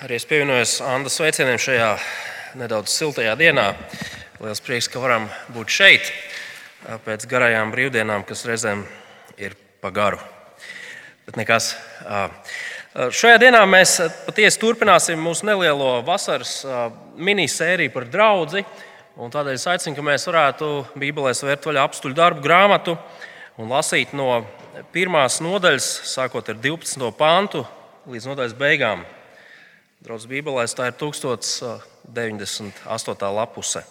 Arī es pievienojos Andas sveicieniem šajā nedaudz siltajā dienā. Liels prieks, ka varam būt šeit pēc garajām brīvdienām, kas reizēm ir pa garu. Bet nekas. Šajā dienā mēs patiesi turpināsim mūsu nelielo vasaras minisēriju par draugu. Tādēļ es aicinu, ka mēs varētu Bībelē svērt vaļā apstuļu darbu grāmatu un lasīt no pirmās nodaļas, sākot ar 12. pāntu līdz nodaļas beigām. Draugs Bībelē tā ir 1098. lapuse.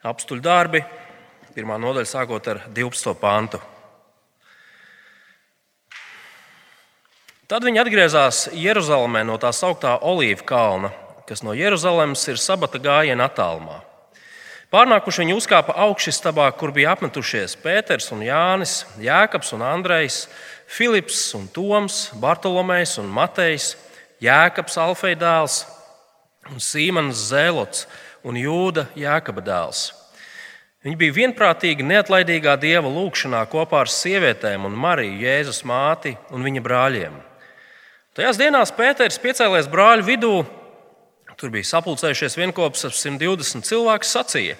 Apstuļu darbi, pirmā nodaļa sākot ar 12. pāntu. Tad viņi atgriezās Jeruzalemē no tā sauktā Olīvu kalna, kas no Jeruzalemes ir sabata gājiena attālumā. Pārnākuši viņi uzkāpa augšstabā, kur bija apmetušies Pēters un Jānis, Jēkabs un Andrejs, Filips un Toms, Bartolomejs un Matejs. Jēkabs, Alfei dēls, un Sīmans Zēlots un Jūda Jēkaba dēls. Viņi bija vienprātīgi neatlaidīgā dieva lūgšanā kopā ar sievietēm un Mariju, Jēzus māti un viņa brāļiem. Tajās dienās Pēters piecēlēs brāļu vidū, tur bija sapulcējušies vienopus ap 120 cilvēku, sacīja: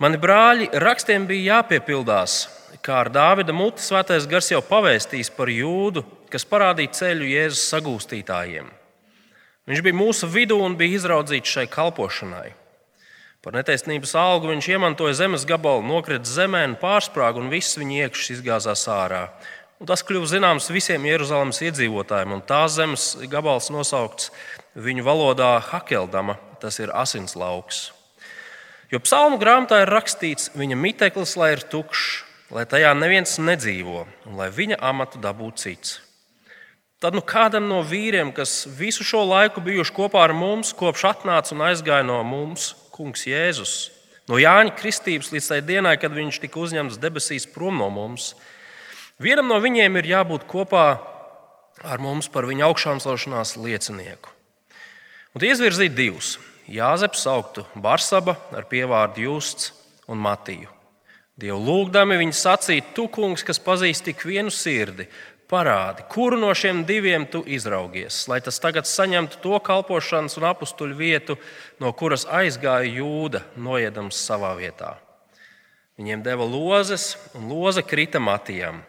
Mani brāļi, rakstiem bija jāpiepildās, kā ar Dāvida muti svētais gars jau pavēstīs par jūdu, kas parādīja ceļu Jēzus sagūstītājiem. Viņš bija mūsu vidū un bija izraudzīts šai kalpošanai. Par netaisnības algu viņš iemantoja zemes gabalu, nokrita zemē un pārsprāga, un viss viņa iekšā izgāzās ārā. Un tas kļuva zināms visiem Jeruzalemes iedzīvotājiem, un tās zemes gabals nosaukts viņu valodā Hakeldama, tas ir asins lauks. Jo psalmu grāmatā ir rakstīts, viņa miteklis lai ir tukšs, lai tajā neviens nedzīvo, un lai viņa amatu dabūtu cits. Tad nu kādam no vīriem, kas visu šo laiku bijuši kopā ar mums, kopš atnāca un aizgāja no mums, Kungs Jēzus, no Jāņa Kristības līdz tai dienai, kad viņš tika uzņemts debesīs prom no mums, vienam no viņiem ir jābūt kopā ar mums par viņa augšām celšanās liecinieku. Un tie izvirzīja divus. Jāzeps sauktu Barsaba ar pievārdu Justs un Matiju. Dievu lūgdami viņi sacīja, tu, kungs, kas pazīst tik vienu sirdi, parādi, kuru no šiem diviem tu izraugies, lai tas tagad saņemtu to kalpošanas un apstuļu vietu, no kuras aizgāja jūda, noiedams savā vietā. Viņiem deva lozes, un loza krita matijam,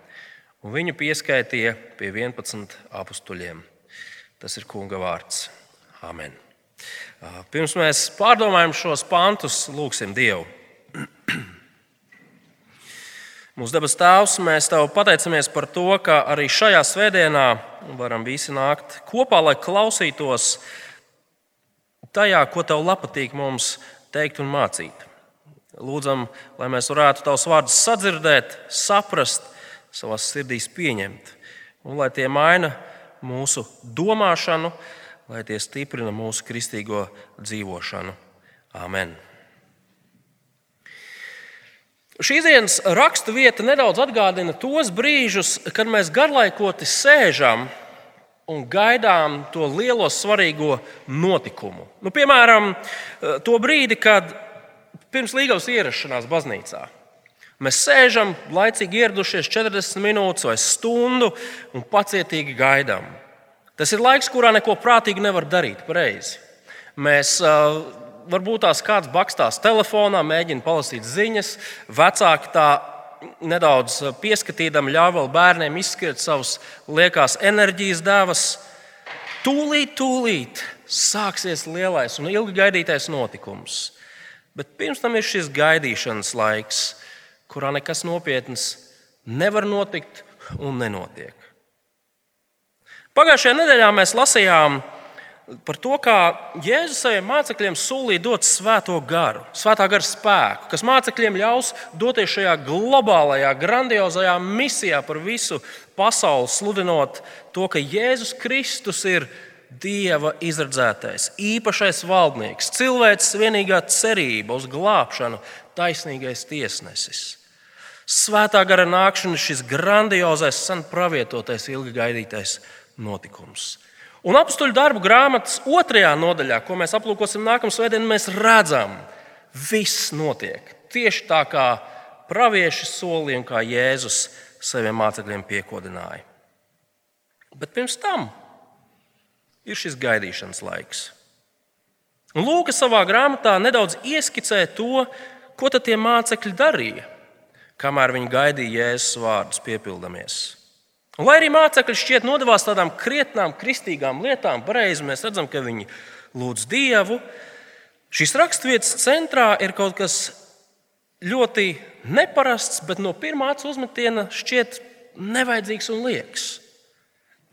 un viņu pieskaitīja pie 11 apstuļiem. Tas ir kunga vārds. Amen. Pirms mēs pārdomājam šos pantus, lūgsim Dievu. Mūsu debes Tēvs, mēs Tev pateicamies par to, ka arī šajā svētdienā varam visi nākt kopā, lai klausītos tajā, ko Tev patīk mums teikt un mācīt. Lūdzam, lai mēs varētu Tavus vārdus sadzirdēt, saprast, savā sirdīs pieņemt, un lai tie maina mūsu domāšanu, lai tie stiprina mūsu kristīgo dzīvošanu. Amen! Šīs dienas rakstu vieta nedaudz atgādina tos brīžus, kad mēs garlaikoti sēžam un gaidām to lielo svarīgo notikumu. Nu, piemēram, to brīdi, kad pirms līgavas ierašanās baznīcā. Mēs sēžam, laicīgi ieradušies 40 minūtes vai stundu un pacietīgi gaidām. Tas ir laiks, kurā neko prātīgi nevar darīt pareizi. Mēs varbūt tās kāds bakstās telefonā, mēģina palasīt ziņas, vecāki tā nedaudz pieskatīdami ļauj vēl bērniem izskriet savus liekās enerģijas devas. Tūlīt, tūlīt sāksies lielais un ilgi gaidītais notikums. Bet pirms tam ir šis gaidīšanas laiks, kurā nekas nopietns nevar notikt un nenotiek. Pagājušajā nedēļā mēs lasījām par to, kā Jēzus saviem mācekļiem solīja dot svēto garu, svētā gara spēku, kas mācekļiem ļaus doties šajā globālajā, grandiozajā misijā par visu pasauli, sludinot to, ka Jēzus Kristus ir Dieva izredzētais, īpašais valdnieks, cilvēks vienīgā cerība uz glābšanu, taisnīgais tiesnesis. Svētā gara nākšana šis grandiozais, sen pravietotais, ilgi gaidītais notikums. Un apstuļu darbu grāmatas otrajā nodaļā, ko mēs aplūkosim nākamā svētdienā, mēs redzam, viss notiek tieši tā, kā pravieši solīja un kā Jēzus saviem mācekļiem piekodināja. Bet pirms tam ir šis gaidīšanas laiks. Un Lūks savā grāmatā nedaudz ieskicē to, ko tie mācekļi darīja, kamēr viņi gaidīja Jēzus vārdus piepildamies. Un, lai arī mācekļi šķiet nodevās tādām krietnām, kristīgām lietām, pareizi mēs redzam, ka viņi lūdz Dievu. Šīs raksturvietas centrā ir kaut kas ļoti neparasts, bet no pirmā acu uzmetiena šķiet nevajadzīgs un liekas.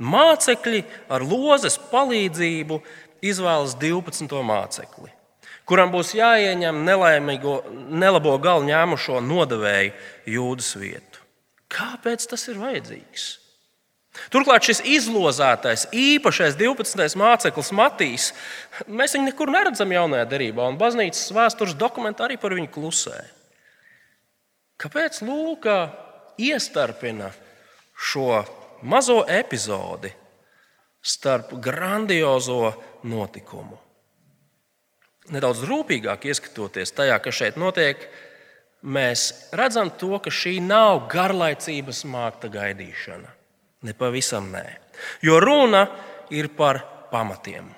Mācekļi ar lozes palīdzību izvēlas 12. mācekli, kuram būs jāieņem nelabo galu ņēmušo nodevēju jūdas vietu. Kāpēc tas ir vajadzīgs? Turklāt šis izlozētais, īpašais 12. māceklis Matīs, mēs viņu nekur neredzam jaunajā derībā, un baznīcas vēstures dokumenti arī par viņu klusē. Kāpēc Lūka iestarpina šo mazo epizodi starp grandiozo notikumu. Nedaudz rūpīgāk ieskatoties tajā, kas šeit notiek, mēs redzam to, ka šī nav garlaicības mākta gaidīšana. Ne pavisam nē. Jo runa ir par pamatiem,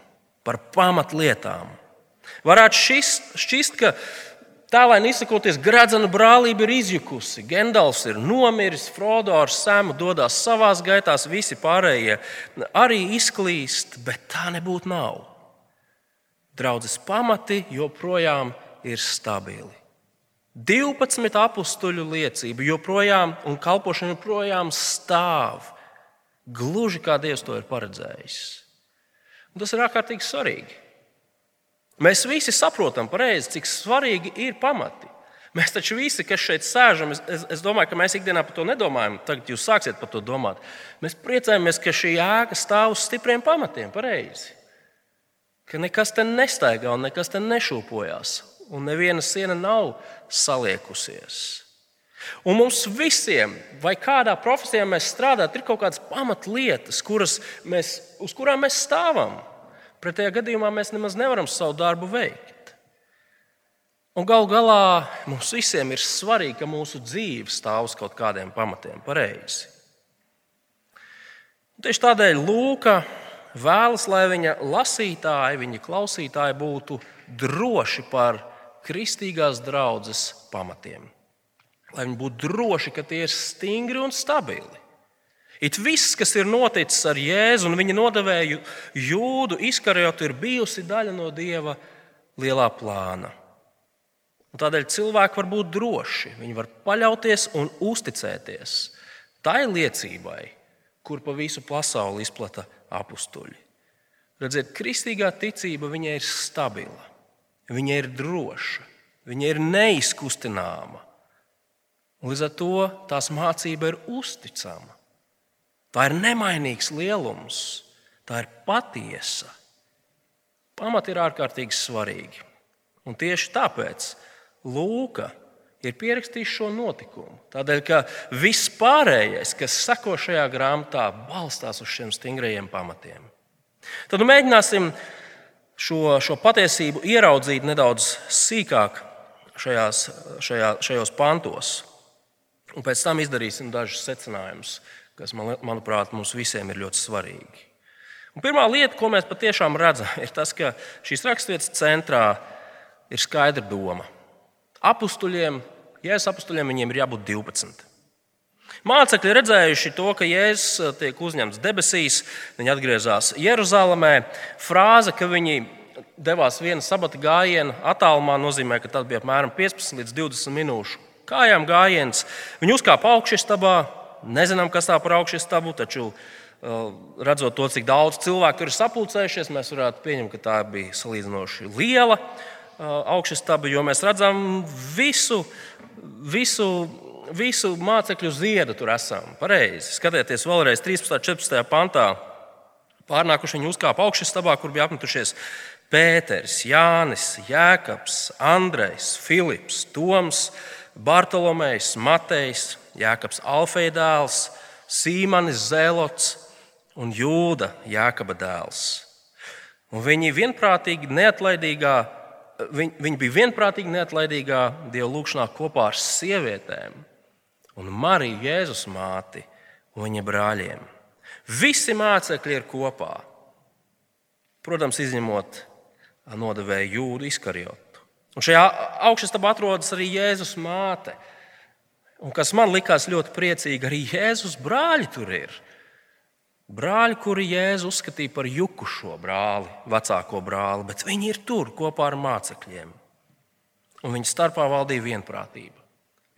par pamatlietām. Varētu šist, šķist, ka Tālāk, izsakoties, gradzena brālība ir izjukusi. Gendals ir nomiris, Frodo ar Sēmu dodas savā gaitās, visi pārējie arī izklīst, bet tā nebūtu nav. Draudzes pamati joprojām ir stabili. 12 apstuļu liecība joprojām un kalpošana joprojām stāv. Gluži kā Dievs to ir paredzējis. Un tas ir ārkārtīgi svarīgi. Mēs visi saprotam pareizi, cik svarīgi ir pamati. Mēs taču visi, kas šeit sēžam, es, es domāju, ka mēs ikdienā par to nedomājam. Tagad jūs sāksiet par to domāt. Mēs priecājamies, ka šī ēka stāv uz stipriem pamatiem, pareizi. Ka nekas te nestaigā un nekas te nešūpojas, un neviena siena nav saliekusies. Un mums visiem, vai kādā profesijā mēs strādājam, ir kaut kādas pamatlietas, kuras mēs, uz kurām mēs stāvam. Pretējā gadījumā mēs nemaz nevaram savu darbu veikt. Un gal galā mums visiem ir svarīgi, ka mūsu dzīve stāv uz kaut kādiem pamatiem pareizi. Tieši tādēļ Lūka vēlas, lai viņa lasītāji, viņa klausītāji būtu droši par kristīgās draudzes pamatiem. Lai viņi būtu droši, ka tie ir stingri un stabili. It viss, kas ir noticis ar Jēzu un viņa nodevēju jūdu izkarjotu, ir bijusi daļa no Dieva lielā plāna. Un tādēļ cilvēki var būt droši, viņi var paļauties un uzticēties tai liecībai, kur pa visu pasauli izplata apstuļi. Redziet, kristīgā ticība ir stabila, viņa ir droša, viņa ir neizkustināma. Līdz ar to tās mācība ir uzticama. Tā ir nemainīgs lielums, tā ir patiesa. Pamati ir ārkārtīgi svarīgi. Un tieši tāpēc Lūka ir pierakstījis šo notikumu. Tādēļ, ka viss pārējais, kas sako šajā grāmatā, balstās uz šiem stingrajiem pamatiem. Tad nu, mēģināsim šo, šo patiesību ieraudzīt nedaudz sīkāk šajās, šajā, šajos pantos. Un pēc tam izdarīsim dažus secinājumus kas, man, manuprāt, mums visiem ir ļoti svarīgi. Un pirmā lieta, ko mēs patiešām redzam, ir tas, ka šīs raksturvietas centrā ir skaidra doma. Apustuļiem, Jēzus apstuļiem, viņiem ir jābūt 12. Mācekļi redzējuši to, ka Jēzus uh, tiek uzņemts debesīs, viņi atgriezās Jeruzalemē. Frāze, ka viņi devās viena sabata gājiena attālumā, nozīmē, ka tas bija apmēram 15 līdz 20 minūšu kājām gājiens. Viņi uzkāpa augšstabā, Nezinām, kas tā par augšstabu, taču uh, redzot to, cik daudz cilvēku ir sapulcējušies, mēs varētu pieņemt, ka tā bija salīdzinoši liela uh, augšstaba, jo mēs redzam visu, visu, visu mācekļu ziedu tur esam. Pareizi. Skatieties vēlreiz 13. un 14. pantā. Pārnākuši viņi uzkāpa augšstabā, kur bija apmetušies Pēters, Jānis, Jēkabs, Andrejs, Filips, Toms, Bartolomejs, Matejs, Jēkabs Alfeja dēls, Sīmanis Zēlots un Jūda Jēkaba dēls. Un viņi, viņi, viņi bija vienprātīgi neatlaidīgā Dieva lūgšanā kopā ar sievietēm un Mariju Jēzus māti un viņa brāļiem. Visi mācekļi ir kopā. Protams, izņemot nodevēju jūdu izkarjotu. Un šajā augšstabā atrodas arī Jēzus māte. Un kas man likās ļoti priecīgi, arī Jēzus brāļi tur ir. Brāļi, kuri Jēzu uzskatīja par jukušo brāli, vecāko brāli, bet viņi ir tur kopā ar mācekļiem. Un viņu starpā valdīja vienprātība.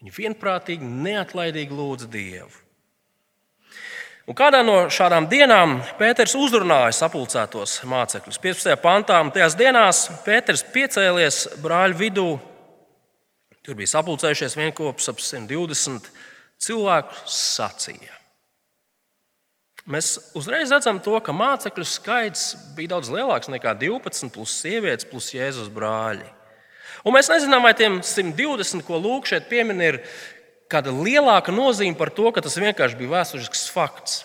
Viņi vienprātīgi, neatlaidīgi lūdza Dievu. Un kādā no šādām dienām Pēters uzrunāja sapulcētos mācekļus. 15. pantā, un tajās dienās Pēters piecēlies brāļu vidū. Tur bija sapulcējušies vienopus ap 120 cilvēku sacīja. Mēs uzreiz redzam to, ka mācekļu skaits bija daudz lielāks nekā 12, plus sievietes, plus Jēzus brāļi. Un mēs nezinām, vai tiem 120, ko Lūk šeit piemin, ir kāda lielāka nozīme par to, ka tas vienkārši bija vēsturisks fakts.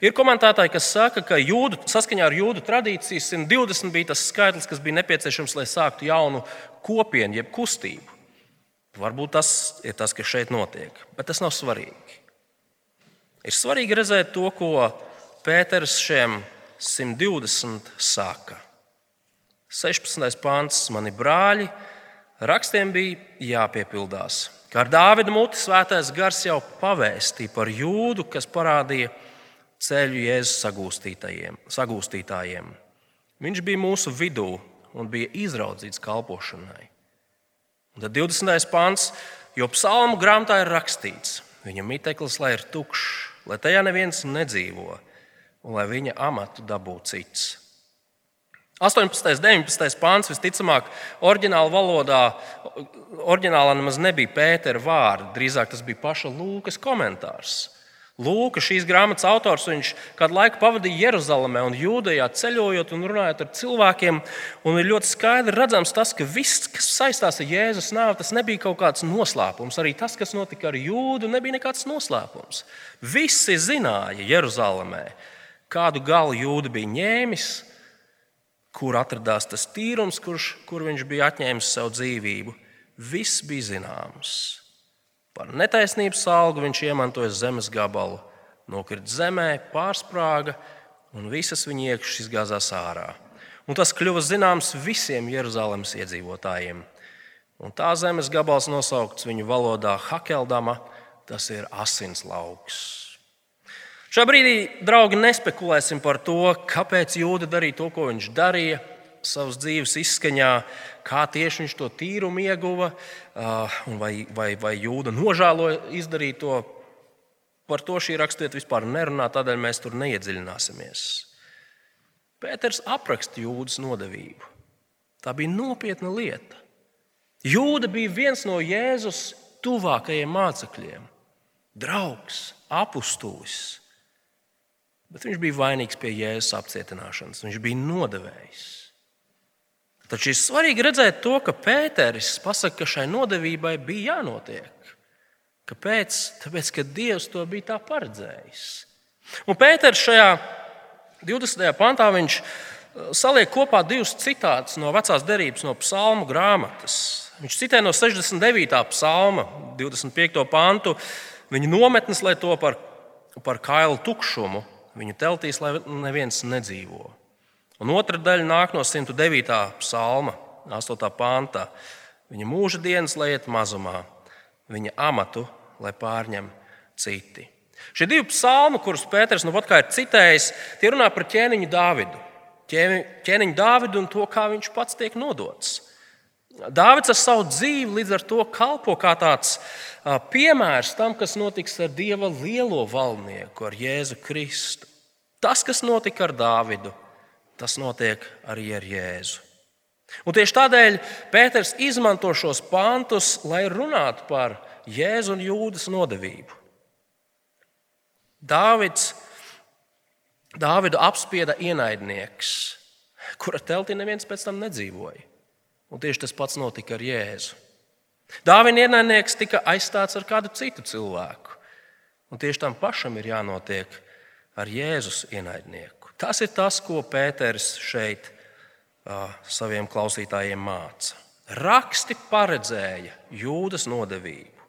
Ir komentētāji, kas saka, ka jūdu, saskaņā ar jūdu tradīciju 120 bija tas skaitlis, kas bija nepieciešams, lai sāktu jaunu kopienu, jeb kustību. Varbūt tas ir tas, kas šeit notiek, bet tas nav svarīgi. Ir svarīgi redzēt to, ko Pēters šiem 120 saka. 16. pāns, mani brāļi, Rakstiem bija jāpiepildās. Kā ar Dāvida muti svētais gars jau pavēstīja par jūdu, kas parādīja ceļu Jēzus sagūstītājiem. Viņš bija mūsu vidū un bija izraudzīts kalpošanai. Un tad 20. pāns, jo psalmu grāmatā ir rakstīts, viņa miteklis lai ir tukšs, lai tajā neviens nedzīvo, un lai viņa amatu dabūtu cits. 18. un 19. pāns visticamāk, oriģinālā valodā, oriģinālā nemaz nebija Pētera vārdi, drīzāk tas bija paša Lūkas komentārs. Lūka, šīs grāmatas autors, kādu laiku pavadīja Jeruzalemē un Jūdejā, ceļojot un runājot ar cilvēkiem. Ir ļoti skaidri redzams, tas, ka viss, kas saistās ar Jēzus nāvi, tas nebija kaut kāds noslēpums. Arī tas, kas notika ar Jūdu, nebija nekāds noslēpums. Visi zināja Jeruzalemē, kādu galu Jūda bija ņēmis kur atradās tas tīrums, kurš, kur viņš bija atņēmis savu dzīvību. Viss bija zināms. Par netaisnības algu viņš iemantoja zemes gabalu, nokrita zemē, pārsprāga un visas viņa iekšas izgāzās ārā. Un tas kļuva zināms visiem Jeruzalemes iedzīvotājiem. Un tā zemes gabals nosaukts viņu valodā Hakeldama, tas ir asins lauks. Šā brīdī, draugi, nespekulēsim par to, kāpēc Jūda darīja to, ko viņš darīja savas dzīves izskaņā, kā tieši viņš to tīrumu ieguva, vai, vai, vai Jūda nožēloja izdarīt to. Par to šī rakstiet vispār nerunā, tādēļ mēs tur neiedziļināsimies. Pēters apraksta Jūdas nodevību. Tā bija nopietna lieta. Jūda bija viens no Jēzus tuvākajiem mācekļiem, draugs, apustulis bet viņš bija vainīgs pie jēzus apcietināšanas. Viņš bija nodevējis. Taču ir svarīgi redzēt to, ka Pēteris pasaka, ka šai nodevībai bija jānotiek. Kāpēc? Tāpēc, ka Dievs to bija tā paredzējis. Un Pēters šajā 20. pantā viņš uh, saliek kopā divus citātus no vecās derības, no psalmu grāmatas. Viņš citē no 69. psalma, 25. pantu, viņa nometnes, lai to par, par kailu tukšumu viņu teltīs, lai neviens nedzīvo. Un otra daļa nāk no 109. psalma, 8. pāntā. Viņa mūža dienas lai iet mazumā, viņa amatu lai pārņem citi. Šie divi psalmi, kurus Pēters nu ir citējis, tie runā par ķēniņu Dāvidu. Ķēniņu Dāvidu un to, kā viņš pats tiek nodots. Dāvids ar savu dzīvi līdz ar to kalpo kā tāds piemērs tam, kas notiks ar Dieva lielo valdnieku, ar Jēzu Kristu. Tas, kas notika ar Dāvidu, tas notiek arī ar Jēzu. Un tieši tādēļ Pēters izmanto šos pantus, lai runātu par Jēzu un Jūdas nodevību. Dāvids, Dāvidu apspieda ienaidnieks, kura teltī neviens pēc tam nedzīvoja. Un tieši tas pats notika ar Jēzu. Dāvina ienaidnieks tika aizstāts ar kādu citu cilvēku. Un tieši tam pašam ir jānotiek ar Jēzus ienaidnieku. Tas ir tas, ko Pēters šeit uh, saviem klausītājiem māca. Raksti paredzēja jūdas nodevību.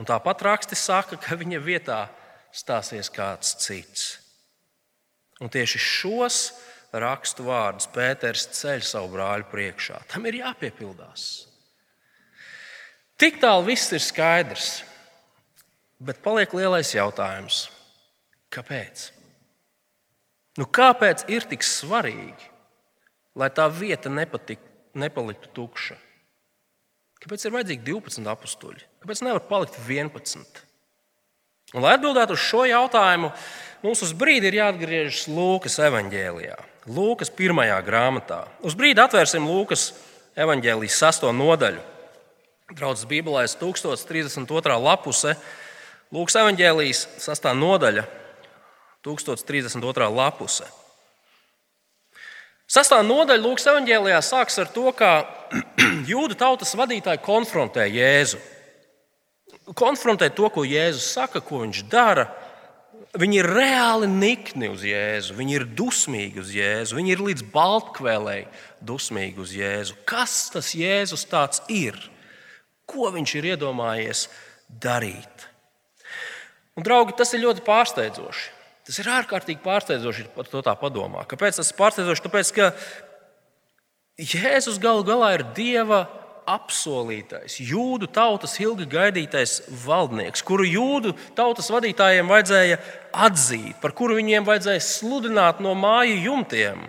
Un tāpat raksti saka, ka viņa vietā stāsies kāds cits. Un tieši šos rakstu vārdus. Pēters ceļ savu brāļu priekšā. Tam ir jāpiepildās. Tik tālu viss ir skaidrs, bet paliek lielais jautājums. Kāpēc? Nu, kāpēc ir tik svarīgi, lai tā vieta nepatik, nepaliktu tukša? Kāpēc ir vajadzīgi 12 apstuļi? Kāpēc nevar palikt 11? Un, lai atbildētu uz šo jautājumu, mums uz brīdi ir jāatgriežas Lūkas evanģēlijā, Lūkas pirmajā grāmatā. Uz brīdi atvērsim Lūkas evanģēlijas sasto nodaļu. Draudzes Bībelē 1032. lapuse, Lūkas evanģēlijas sastā nodaļa, 1032. lapuse. Sastāvā nodaļa Lūkas evanģēlijā sākas ar to, ka jūdu tautas vadītāji konfrontē Jēzu. Konfrontē to, ko Jēzus saka, ko viņš dara. Viņi ir reāli nikni uz Jēzu, viņi ir dusmīgi uz Jēzu, viņi ir līdz baltkvēlēji dusmīgi uz Jēzu. Kas tas Jēzus tāds ir? Ko viņš ir iedomājies darīt? Un, draugi, tas ir ļoti pārsteidzoši. Tas ir ārkārtīgi pārsteidzoši par to tā padomā. Kāpēc tas ir pārsteidzoši? Tāpēc, ka Jēzus galu galā ir Dieva apsolītais, jūdu tautas ilgi gaidītais valdnieks, kuru jūdu tautas vadītājiem vajadzēja atzīt, par kuru viņiem vajadzēja sludināt no māju jumtiem,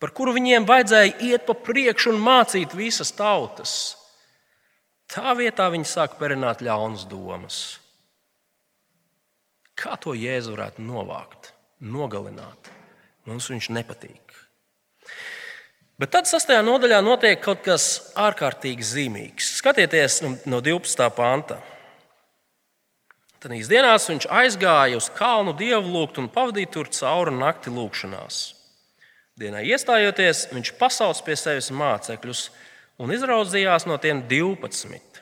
par kuru viņiem vajadzēja iet pa priekšu un mācīt visas tautas. Tā vietā viņi sāk perināt ļaunas domas. Kā to Jēzu varētu novākt, nogalināt? Mums viņš nepatīk. Bet tad sastajā nodaļā notiek kaut kas ārkārtīgi zīmīgs. Skatieties no 12. panta. Tad dienās viņš aizgāja uz kalnu dievu lūgt un pavadīja tur cauri nakti lūgšanās. Dienā iestājoties, viņš pasauc pie sevis mācekļus un izraudzījās no tiem 12,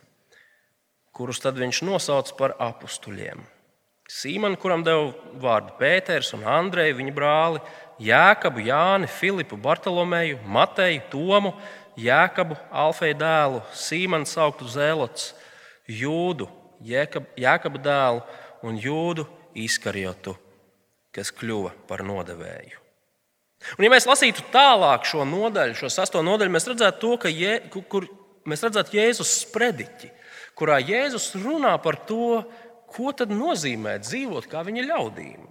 kurus tad viņš nosauca par apstuļiem. Sīmanu, kuram deva vārdu Pēters un Andreja, viņa brāli, Jēkabu, Jāni, Filipu, Bartolomeju, Mateju, Tomu, Jēkabu, Alfeja dēlu, Sīmanu sauktu Zēlots, Jūdu, Jēkabu dēlu un Jūdu Iskariotu, kas kļuva par nodevēju. Un, ja mēs lasītu tālāk šo nodaļu, šo sasto nodaļu, mēs redzētu to, ka je, kur, mēs redzētu Jēzus sprediķi, kurā Jēzus runā par to, ko nozīmē dzīvot kā viņa ļaudīm?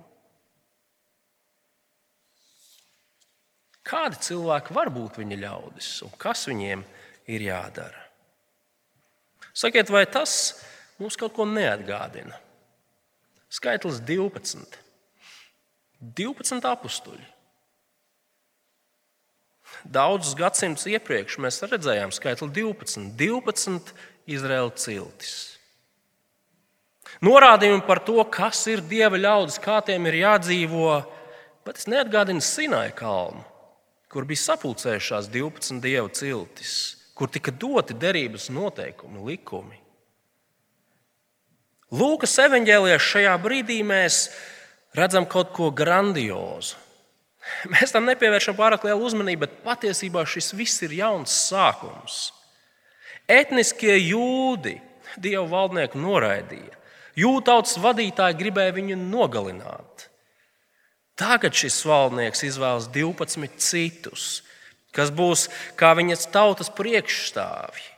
Kādi cilvēki var būt viņa ļaudis un kas viņiem ir jādara? Sakiet, vai tas mums kaut ko neatgādina? Skaitlis 12. 12 apstuļi. Daudzus gadsimtus iepriekš mēs redzējām skaitli 12. 12 Izraēla ciltis. Norādījumi par to, kas ir dieva ļaudis, kā tiem ir jādzīvo, bet es neatgādinu Sinai kalnu, kur bija sapulcējušās 12 dievu ciltis, kur tika doti derības noteikumi, likumi. Lūkas evanģēlijā šajā brīdī mēs redzam kaut ko grandiozu. Mēs tam nepievēršam pārāk lielu uzmanību, bet patiesībā šis viss ir jauns sākums. Etniskie jūdi dievu valdnieku noraidīja. Jūtautas vadītāji gribēja viņu nogalināt. Tagad šis valdnieks izvēlas 12 citus, kas būs kā viņas tautas priekšstāvji.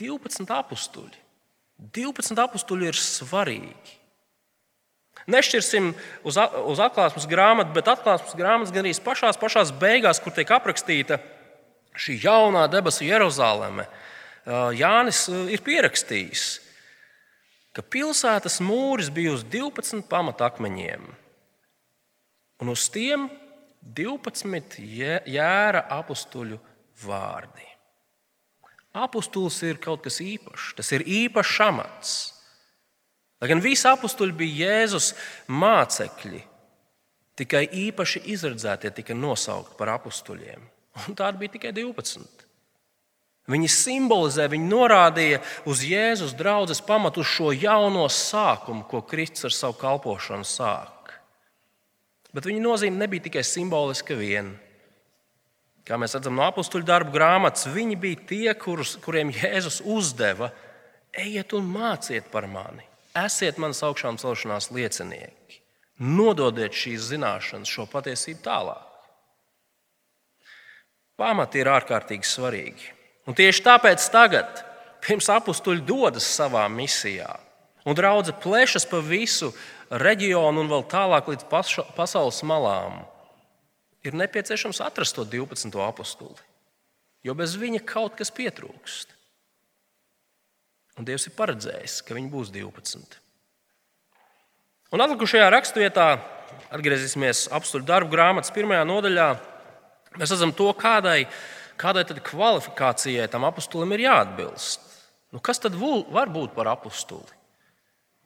12 apstuļi. 12 apstuļi ir svarīgi. Nešķirsim uz, uz atklāsmes grāmatu, bet atklāsmes grāmatas gan arī pašās, pašās beigās, kur tiek aprakstīta šī jaunā debesu Jeruzaleme. Jānis ir pierakstījis, ka pilsētas mūris bija uz 12 pamatakmeņiem, un uz tiem 12 jēra apstuļu vārdi. Apostols ir kaut kas īpašs, tas ir īpašs amats. Lai gan visi apstuļi bija Jēzus mācekļi, tikai īpaši izredzētie tika nosaukti par apstuļiem. Tādi bija tikai 12. Viņi simbolizē, viņi norādīja uz Jēzus draudzes pamatu, uz šo jauno sākumu, ko Kristus ar savu kalpošanu sāk. Bet viņa nozīme nebija tikai simboliska viena. Kā mēs redzam no apakstuļu darbu grāmatas, viņi bija tie, kurus, kuriem Jēzus uzdeva: ejiet un māciet par mani, esiet manas augšām celšanās liecinieki. Nododiet šīs zināšanas, šo patiesību tālāk. Pamati ir ārkārtīgi svarīgi. Un tieši tāpēc tagad, pirms apstuļi dodas savā misijā, un draudzē plešas pa visu reģionu un vēl tālāk līdz pasaules malām, ir nepieciešams atrast to 12. apstuli, jo bez viņa kaut kas pietrūkst. Un Dievs ir paredzējis, ka viņi būs 12. Un atlikušajā raksturvietā, atgriezīsimies apstuļu darbu grāmatas pirmajā nodaļā, mēs redzam to, kādai, kādai kvalifikācijai tam apustulim ir jāatbilst. Nu, kas tad var būt par apustuli?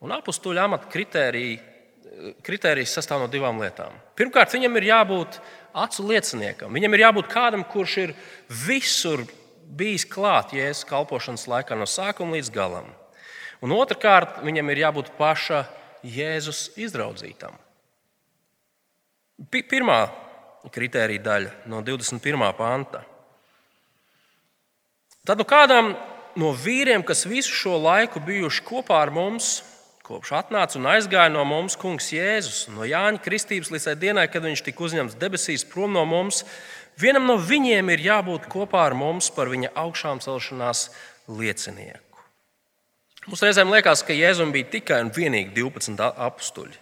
Un apstuļu amata kritērijas sastāv no divām lietām. Pirmkārt, viņam ir jābūt acu lieciniekam. Viņam ir jābūt kādam, kurš ir visur bijis klāt Jēzus kalpošanas laikā no sākuma līdz galam. Un otrkārt, viņam ir jābūt paša Jēzus izraudzītam. Pirmā kritērija daļa no 21. panta. Tad nu kādam no vīriem, kas visu šo laiku bijuši kopā ar mums, kopš atnāca un aizgāja no mums Kungs Jēzus, no Jāņa Kristības līdz tai dienai, kad viņš tika uzņemts debesīs prom no mums, vienam no viņiem ir jābūt kopā ar mums par viņa augšām celšanās liecinieku. Mums reizēm liekas, ka Jēzum bija tikai un vienīgi 12 apstuļi,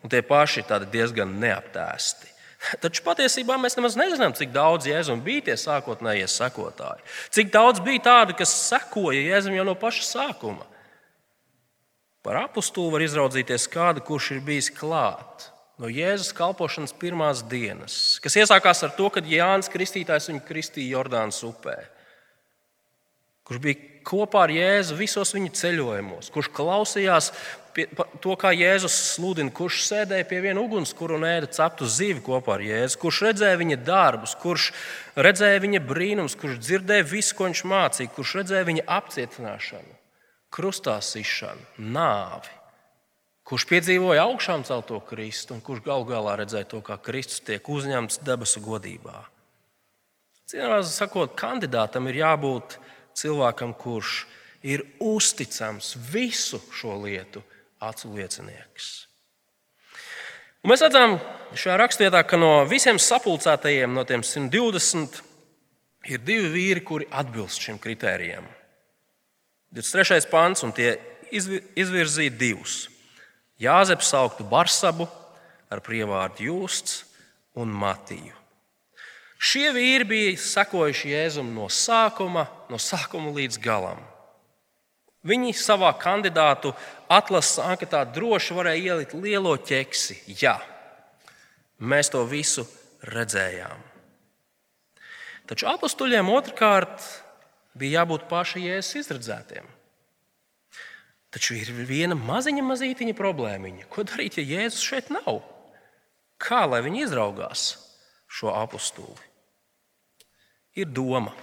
un tie paši ir diezgan neaptēsti. Taču patiesībā mēs nemaz nezinām, cik daudz Jēzum bija tie sākotnējie sekotāji. Cik daudz bija tādu, kas sekoja Jēzum jau no paša sākuma. Par apstuli var izraudzīties kādu, kurš ir bijis klāt no Jēzus kalpošanas pirmās dienas, kas iesākās ar to, kad Jānis Kristītājs viņu kristīja Jordānas upē kurš bija kopā ar Jēzu visos viņa ceļojumos, kurš klausījās pie, to, kā Jēzus sludina, kurš sēdēja pie viena ugunskura un ēda ceptu zivi kopā ar Jēzu, kurš redzēja viņa darbus, kurš redzēja viņa brīnums, kurš dzirdēja visu, ko viņš mācīja, kurš redzēja viņa apcietināšanu, krustā sišanu, nāvi. Kurš piedzīvoja augšām celto Kristu un kurš galu galā redzēja to, kā Kristus tiek uzņemts debesu godībā. Citām sakot, kandidātam ir jābūt cilvēkam, kurš ir uzticams visu šo lietu acu liecinieks. Un mēs redzam šajā rakstvietā, ka no visiem sapulcētajiem, no tiem 120, ir divi vīri, kuri atbilst šim kritērijam. 23. pāns, un tie izvirzīja divus. Jāzeps sauktu Barsabu ar prievārdu Jūsts un Matiju. Šie vīri bija sekojuši Jēzum no sākuma, no sākuma līdz galam. Viņi savā kandidātu atlases anketā droši varēja ielikt lielo ķeksi. Jā, mēs to visu redzējām. Taču apstuļiem otrkārt bija jābūt paša Jēzus izredzētiem. Taču ir viena maziņa, mazītiņa problēmiņa. Ko darīt, ja Jēzus šeit nav? Kā lai viņi izraugās šo apstuli? ir doma.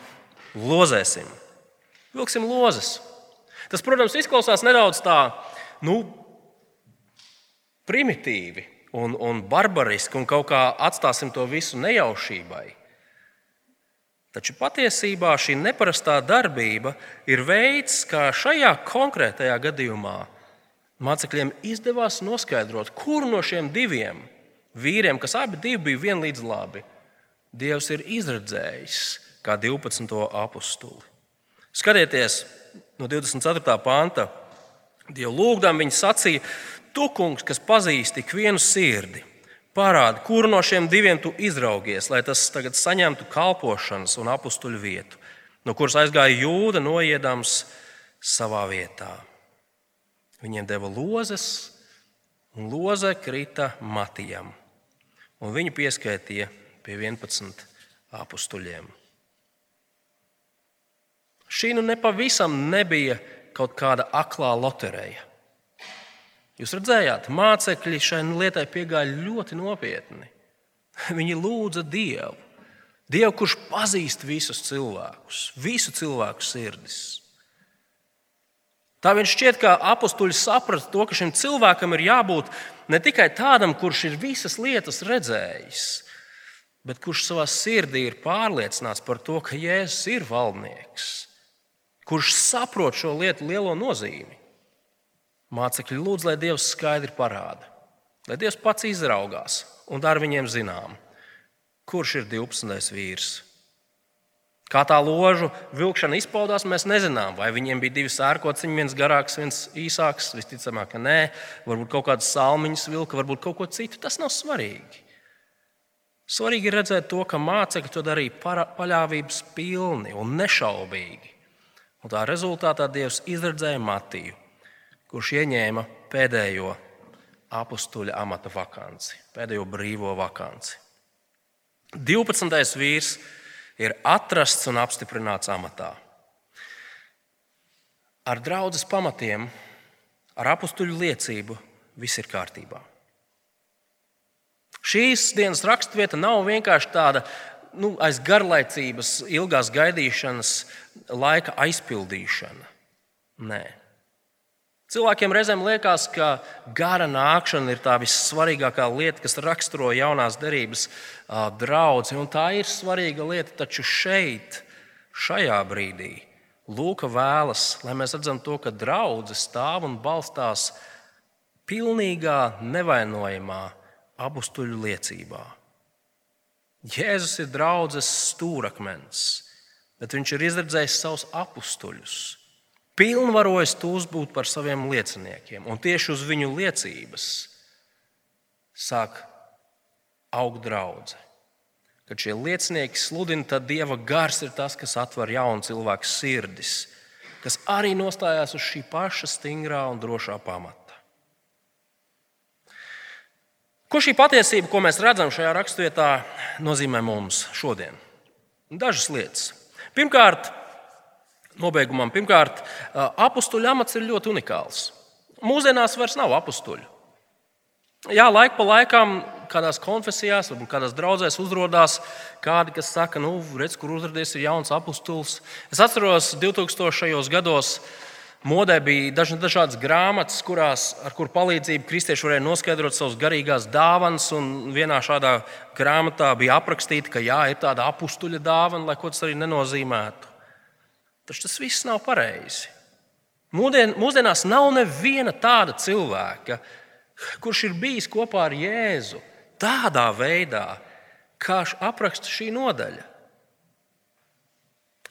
Lozēsim, vilksim lozes. Tas, protams, izklausās nedaudz tā, nu, primitīvi un, un barbariski, un kaut kā atstāsim to visu nejaušībai. Taču patiesībā šī neparastā darbība ir veids, kā šajā konkrētajā gadījumā mācekļiem izdevās noskaidrot, kuru no šiem diviem vīriem, kas abi bija vienlīdz labi, Dievs ir izredzējis kā 12. apstuli. Skatieties, no 24. panta. Dievu lūgdam, viņi sacīja, Tu, kungs, kas pazīst tik vienu sirdi, parādi, kuru no šiem diviem tu izraugies, lai tas tagad saņemtu kalpošanas un apstuļu vietu, no kuras aizgāja jūda, noiedams savā vietā. Viņiem deva lozes, un loze krita Matijam, un viņu pieskaitīja pie 11 apstuļiem. Šī nu nepavisam nebija kaut kāda aklā loterija. Jūs redzējāt, mācekļi šai lietai piegāja ļoti nopietni. Viņi lūdza Dievu. Dievu, kurš pazīst visus cilvēkus, visu cilvēku sirdis. Tā viņš šķiet, ka apstuļi saprata to, ka šim cilvēkam ir jābūt ne tikai tādam, kurš ir visas lietas redzējis, bet kurš savā sirdī ir pārliecināts par to, ka Jēzus ir valdnieks kurš saprot šo lietu lielo nozīmi. Mācekļi lūdz, lai Dievs skaidri parāda, Lai Dievs pats izraugās un dara viņiem zinām, kurš ir 12. vīrs. Kā tā ložu vilkšana izpaudās, mēs nezinām. Vai viņiem bija divi sērkociņi, viens garāks, viens īsāks. Visticamāk, ka nē, varbūt kaut kādas salmiņas vilka, varbūt kaut ko citu. Tas nav svarīgi. Svarīgi ir redzēt to, ka mācekļi to darīja paļāvības pilni un nešaubīgi. Un tā rezultātā Dievs izredzēja Matiju, kurš ieņēma pēdējo apstuļa amata vakanci, pēdējo brīvo vakanci. 12. vīrs ir atrasts un apstiprināts amatā. Ar draudzes pamatiem, ar apstuļu liecību viss ir kārtībā. Šīs dienas raksturvieta nav vienkārši tāda nu, aiz garlaicības, ilgās gaidīšanas laika aizpildīšana. Nē. Cilvēkiem reizēm liekas, ka gara nākšana ir tā vissvarīgākā lieta, kas raksturo jaunās derības draugu. Tā ir svarīga lieta, taču šeit, šajā brīdī, Lūka vēlas, lai mēs redzam to, ka draudzene stāv un balstās pilnīgā nevainojamā apstuļu liecībā. Jēzus ir draudzes stūrakmens, bet viņš ir izredzējis savus apstuļus, pilnvarojis tos būt par saviem lieciniekiem, un tieši uz viņu liecības sāk augt draudzene. Kad šie liecinieki sludina, tad Dieva gars ir tas, kas atver jaunu cilvēku sirdis, kas arī nostājās uz šī paša stingrā un drošā pamata. Ko šī patiesība, ko mēs redzam šajā raksturvietā, nozīmē mums šodien? Dažas lietas. Pirmkārt, nobeigumam, pirmkārt, apakstuļu amats ir ļoti unikāls. Mūsdienās vairs nav apakstuļu. Jā, laika pa laikam, kādās konfesijās, varbūt kādās draudzēs uzrādās kādi, kas saka, nu, redz, kur uzrādījies, jauns apakstulis. Es atceros, 2000. gados Modē bija dažādas grāmatas, kurās, ar kuru palīdzību kristieši varēja noskaidrot savas garīgās dāvanas. Vienā šādā grāmatā bija aprakstīta, ka jā, ir tāda apstuļa dāvana, lai ko tas arī nenozīmētu. Taču tas viss nav pareizi. Mūdien, mūsdienās nav neviena tāda cilvēka, kurš ir bijis kopā ar Jēzu tādā veidā, kā apraksta šī nodaļa.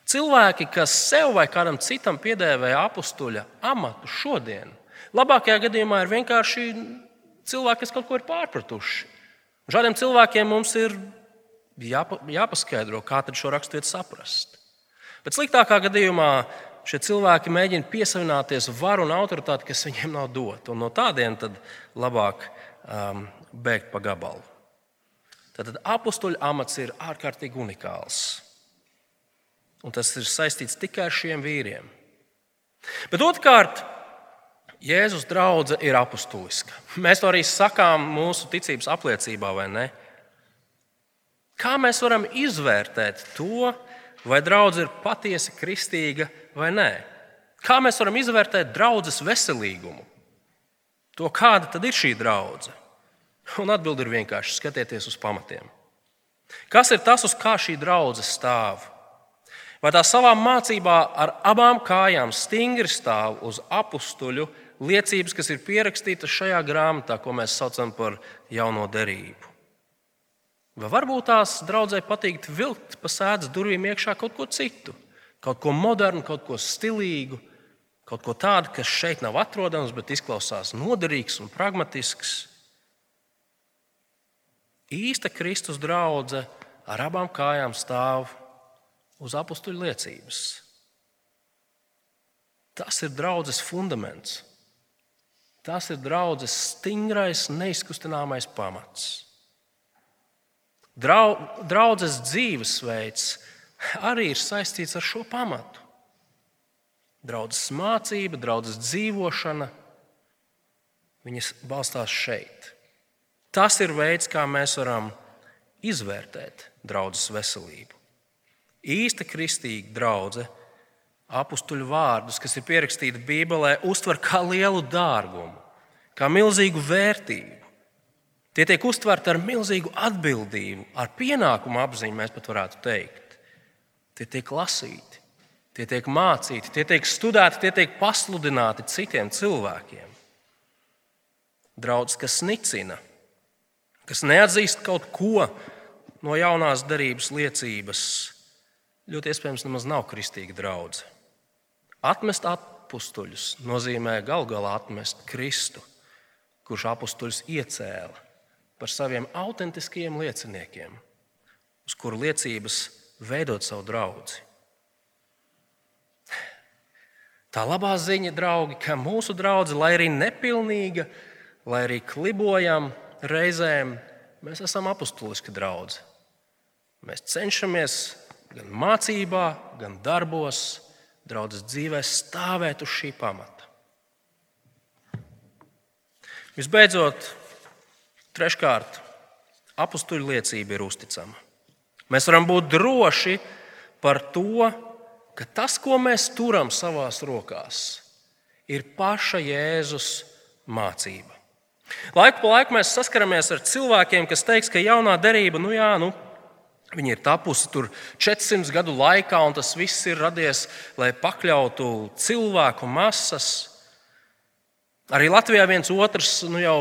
Cilvēki, kas sev vai kādam citam piedēvēja apstuļa amatu šodien, labākajā gadījumā ir vienkārši cilvēki, kas kaut ko ir pārpratuši. Un šādiem cilvēkiem mums ir jāpa, jāpaskaidro, kā šo raksturvietu saprast. Bet sliktākā gadījumā šie cilvēki mēģina piesavināties varu un autoritāti, kas viņiem nav dota. No tādiem labāk um, bēgt pa gabalu. Tad apstuļu amats ir ārkārtīgi unikāls. Un tas ir saistīts tikai ar šiem vīriem. Bet otrkārt, Jēzus draudzene ir apustuliska. Mēs to arī sakām mūsu ticības apliecībā, vai ne? Kā mēs varam izvērtēt to, vai draudzene ir patiesi kristīga vai nē? Kā mēs varam izvērtēt draudzes veselīgumu? To, kāda tad ir šī draudzene? Un atbildi ir vienkārši skatieties uz pamatiem. Kas ir tas, uz kā šī draudzene stāv? vai tā savā mācībā ar abām kājām stingri stāv uz apstuļu liecības, kas ir pierakstītas šajā grāmatā, ko mēs saucam par jauno derību. Vai varbūt tās draudzē patīk vilkt pa sēdes durvīm iekšā kaut ko citu, kaut ko modernu, kaut ko stilīgu, kaut ko tādu, kas šeit nav atrodams, bet izklausās noderīgs un pragmatisks. Īsta Kristus draudzene ar abām kājām stāv uz apakstuļu liecības. Tas ir draudzes fundaments. Tas ir draudzes stingrais, neizkustināmais pamats. Drau, draudzes dzīvesveids arī ir saistīts ar šo pamatu. Draudzes mācība, draudzes dzīvošana, viņas balstās šeit. Tas ir veids, kā mēs varam izvērtēt draudzes veselību īsta kristīga draudzene apstuļu vārdus, kas ir pierakstīti Bībelē, uztver kā lielu dārgumu, kā milzīgu vērtību. Tie tiek uztverti ar milzīgu atbildību, ar pienākumu apziņu, mēs pat varētu teikt. Tie tiek lasīti, tie tiek mācīti, tie tiek studēti, tie tiek pasludināti citiem cilvēkiem. draugs, kas nicina, kas neatzīst kaut ko no jaunās darības liecības, ļoti iespējams nemaz nav kristīga draudzene. Atmest apstuļus nozīmē galu galā atmest Kristu, kurš apstuļus iecēla par saviem autentiskiem lieciniekiem, uz kuru liecības veidot savu draugu. Tā labā ziņa, draugi, ka mūsu draudzene, lai arī nepilnīga, lai arī klibojam reizēm, mēs esam apustuliski draugi. Mēs cenšamies gan mācībā, gan darbos, draudzes dzīvē stāvēt uz šī pamata. Visbeidzot, treškārt, apstuļu liecība ir uzticama. Mēs varam būt droši par to, ka tas, ko mēs turam savās rokās, ir paša Jēzus mācība. Laiku pa laiku mēs saskaramies ar cilvēkiem, kas teiks, ka jaunā derība, nu jā, nu, Viņi ir tapusi tur 400 gadu laikā, un tas viss ir radies, lai pakļautu cilvēku masas. Arī Latvijā viens otrs, nu jau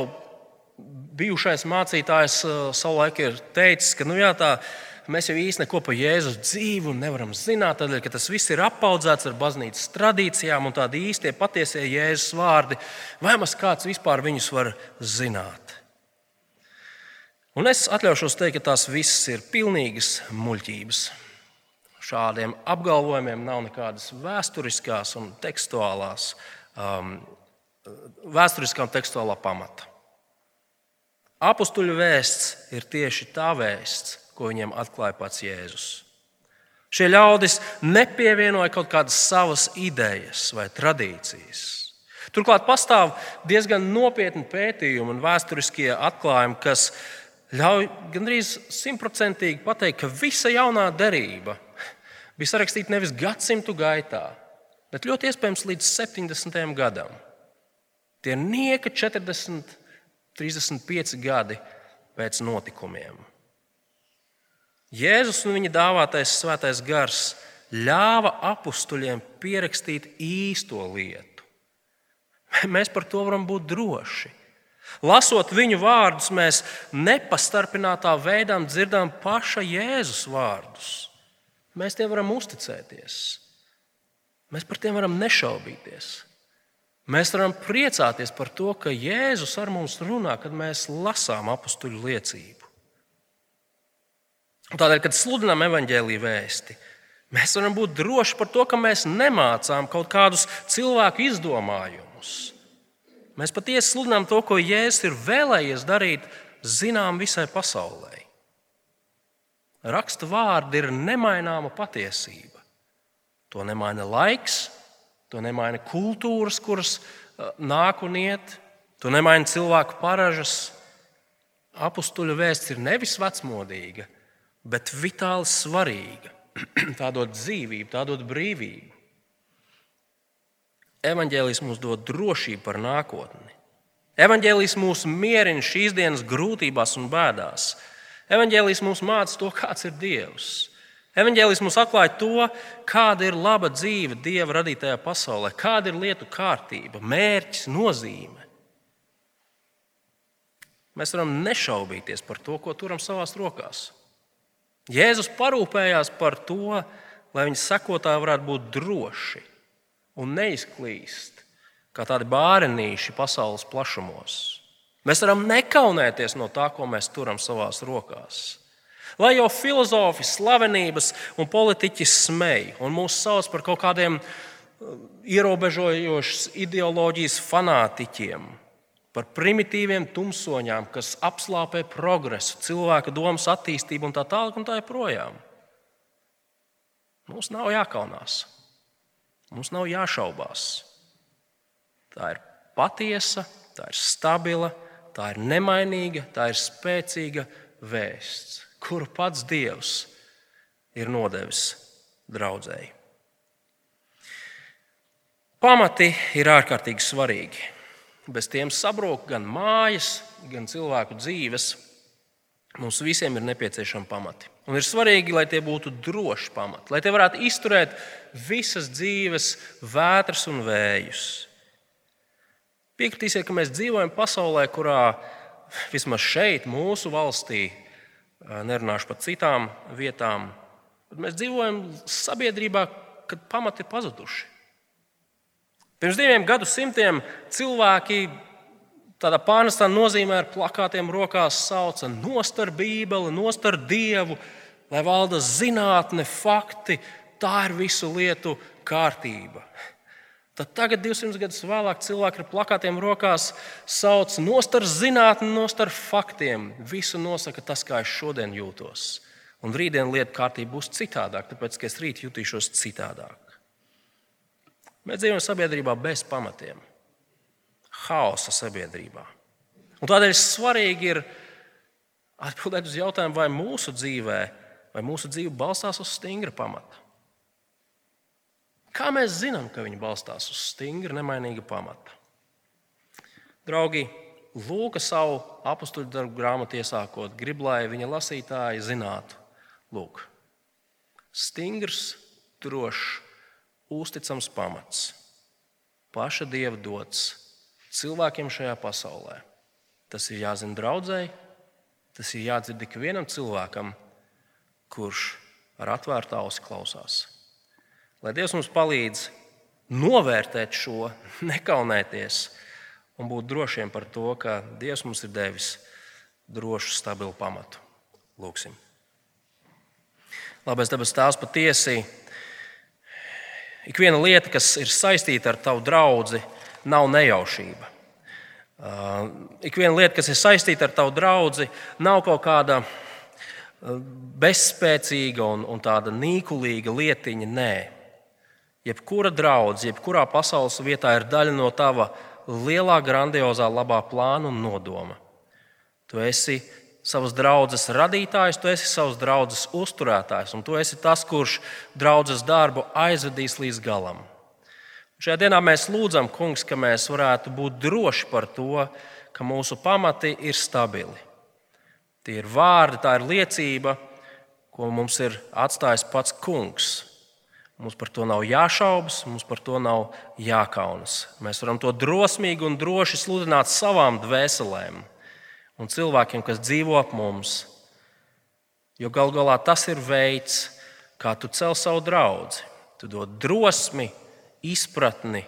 bijušais mācītājs uh, savulaik ir teicis, ka nu jā, tā mēs jau īstenībā neko par Jēzus dzīvi nevaram zināt, tādēļ, ka tas viss ir apaudzēts ar baznīcas tradīcijām un tādi īstie patiesie Jēzus vārdi. Vai maz kāds vispār viņus var zināt? Un es atļaušos teikt, ka tās visas ir pilnīgas muļķības. Šādiem apgalvojumiem nav nekādas vēsturiskās un tekstuālās, um, vēsturiskā un tekstuālā pamata. Apustuļu vēsts ir tieši tā vēsts, ko viņiem atklāja pats Jēzus. Šie ļaudis nepievienoja kaut kādas savas idejas vai tradīcijas. Turklāt pastāv diezgan nopietni pētījumi un vēsturiskie atklājumi, kas ļauj gandrīz simtprocentīgi pateikt, ka visa jaunā derība bija sarakstīta nevis gadsimtu gaitā, bet ļoti iespējams līdz 70. gadam. Tie nieka 40, 35 gadi pēc notikumiem. Jēzus un viņa dāvātais svētais gars ļāva apstuļiem pierakstīt īsto lietu. Mēs par to varam būt droši. Lasot viņu vārdus, mēs nepastarpinātā veidā dzirdam paša Jēzus vārdus. Mēs tiem varam uzticēties. Mēs par tiem varam nešaubīties. Mēs varam priecāties par to, ka Jēzus ar mums runā, kad mēs lasām apstuļu liecību. Tādēļ, kad sludinām evaņģēlīju vēsti, mēs varam būt droši par to, ka mēs nemācām kaut kādus cilvēku izdomājumus. Mēs patiesi sludinām to, ko Jēzus ir vēlējies darīt, zinām visai pasaulē. Raksta vārdi ir nemaināma patiesība. To nemaina laiks, to nemaina kultūras, kuras uh, nāk un iet, to nemaina cilvēku paražas. Apustuļu vēsts ir nevis vecmodīga, bet vitāli svarīga. Tā dod dzīvību, tā dod brīvību. Evangelijas mums dod drošību par nākotni. Evangelijas mūs mierina šīs dienas grūtībās un bēdās. Evangelijas mums māca to, kāds ir Dievs. Evangelijas mums atklāja to, kāda ir laba dzīve Dieva radītajā pasaulē, kāda ir lietu kārtība, mērķis, nozīme. Mēs varam nešaubīties par to, ko turam savās rokās. Jēzus parūpējās par to, lai viņa sekotāji varētu būt droši un neizklīst kā tādi bārenīši pasaules plašumos. Mēs varam nekaunēties no tā, ko mēs turam savās rokās. Lai jau filozofi, slavenības un politiķi smēj un mūs sauc par kaut kādiem uh, ierobežojošas ideoloģijas fanātiķiem, par primitīviem tumsoņām, kas apslāpē progresu, cilvēka domas attīstību un tā tālāk un tā joprojām. Mums nav jākaunās, mums nav jāšaubās. Tā ir patiesa, tā ir stabila, tā ir nemainīga, tā ir spēcīga vēsts, kuru pats Dievs ir nodevis draudzēji. Pamati ir ārkārtīgi svarīgi. Bez tiem sabrūk gan mājas, gan cilvēku dzīves. Mums visiem ir nepieciešami pamati. Un ir svarīgi, lai tie būtu droši pamati, lai tie varētu izturēt visas dzīves vētras un vējus. Piekritīsiet, ka mēs dzīvojam pasaulē, kurā vismaz šeit, mūsu valstī, nerunāšu par citām vietām, bet mēs dzīvojam sabiedrībā, kad pamati ir pazuduši. Pirms diviem gadsimtiem cilvēki tādā pārnestā nozīmē ar plakātiem rokās sauca nostar Bībeli, nostar Dievu, lai valda zinātne, fakti. Tā ir visu lietu kārtība. Tad tagad, 200 gadus vēlāk, cilvēki ar plakātiem rokās sauc nostar zinātni, nostar faktiem. Visu nosaka tas, kā es šodien jūtos. Un rītdien lieta kārtība būs citādāk, tāpēc ka es rīt jutīšos citādāk. Mēs dzīvojam sabiedrībā bez pamatiem, haosa sabiedrībā. Un tādēļ svarīgi ir atbildēt uz jautājumu, vai mūsu dzīvē, vai mūsu dzīve balstās uz stingra pamata. Kā mēs zinām, ka viņi balstās uz stingra, nemainīga pamata? Draugi, Lūka savu apakstuļu darbu grāmatu iesākot, grib, lai viņa lasītāji zinātu, lūk, stingrs, drošs, uzticams pamats, paša dieva dots cilvēkiem šajā pasaulē. Tas ir jāzina draudzēji, tas ir jādzird ik vienam cilvēkam, kurš ar atvērtu ausi klausās. Lai Dievs mums palīdz novērtēt šo, nekaunēties un būt drošiem par to, ka Dievs mums ir devis drošu, stabilu pamatu. Lūksim. Labais dabas tēvs patiesi. Ik viena lieta, kas ir saistīta ar tavu draugu, nav nejaušība. Ik viena lieta, kas ir saistīta ar tavu draugu, nav kaut kāda bezspēcīga un, un tāda nīkulīga lietiņa. Nē, Jebkura draudzene, jebkurā pasaules vietā ir daļa no tava lielā, grandiozā, labā plāna un nodoma. Tu esi savas draudzes radītājs, tu esi savas draudzes uzturētājs, un tu esi tas, kurš draudzes darbu aizvedīs līdz galam. Šajā dienā mēs lūdzam, Kungs, ka mēs varētu būt droši par to, ka mūsu pamati ir stabili. Tie ir vārdi, tā ir liecība, ko mums ir atstājis pats Kungs Mums par to nav jāšaubas, mums par to nav jākaunas. Mēs varam to drosmīgi un droši sludināt savām dvēselēm un cilvēkiem, kas dzīvo ap mums. Jo gal galā tas ir veids, kā tu cel savu draugu. Tu dod drosmi, izpratni,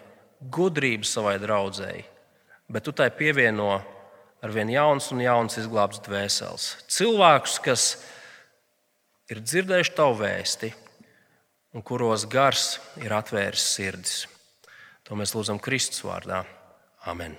gudrību savai draudzēji, bet tu tai pievieno ar vien jauns un jauns izglābts dvēseles. Cilvēkus, kas ir dzirdējuši tavu vēstuli un kuros gars ir atvēris sirdis. To mēs lūdzam Kristus vārdā. Amen.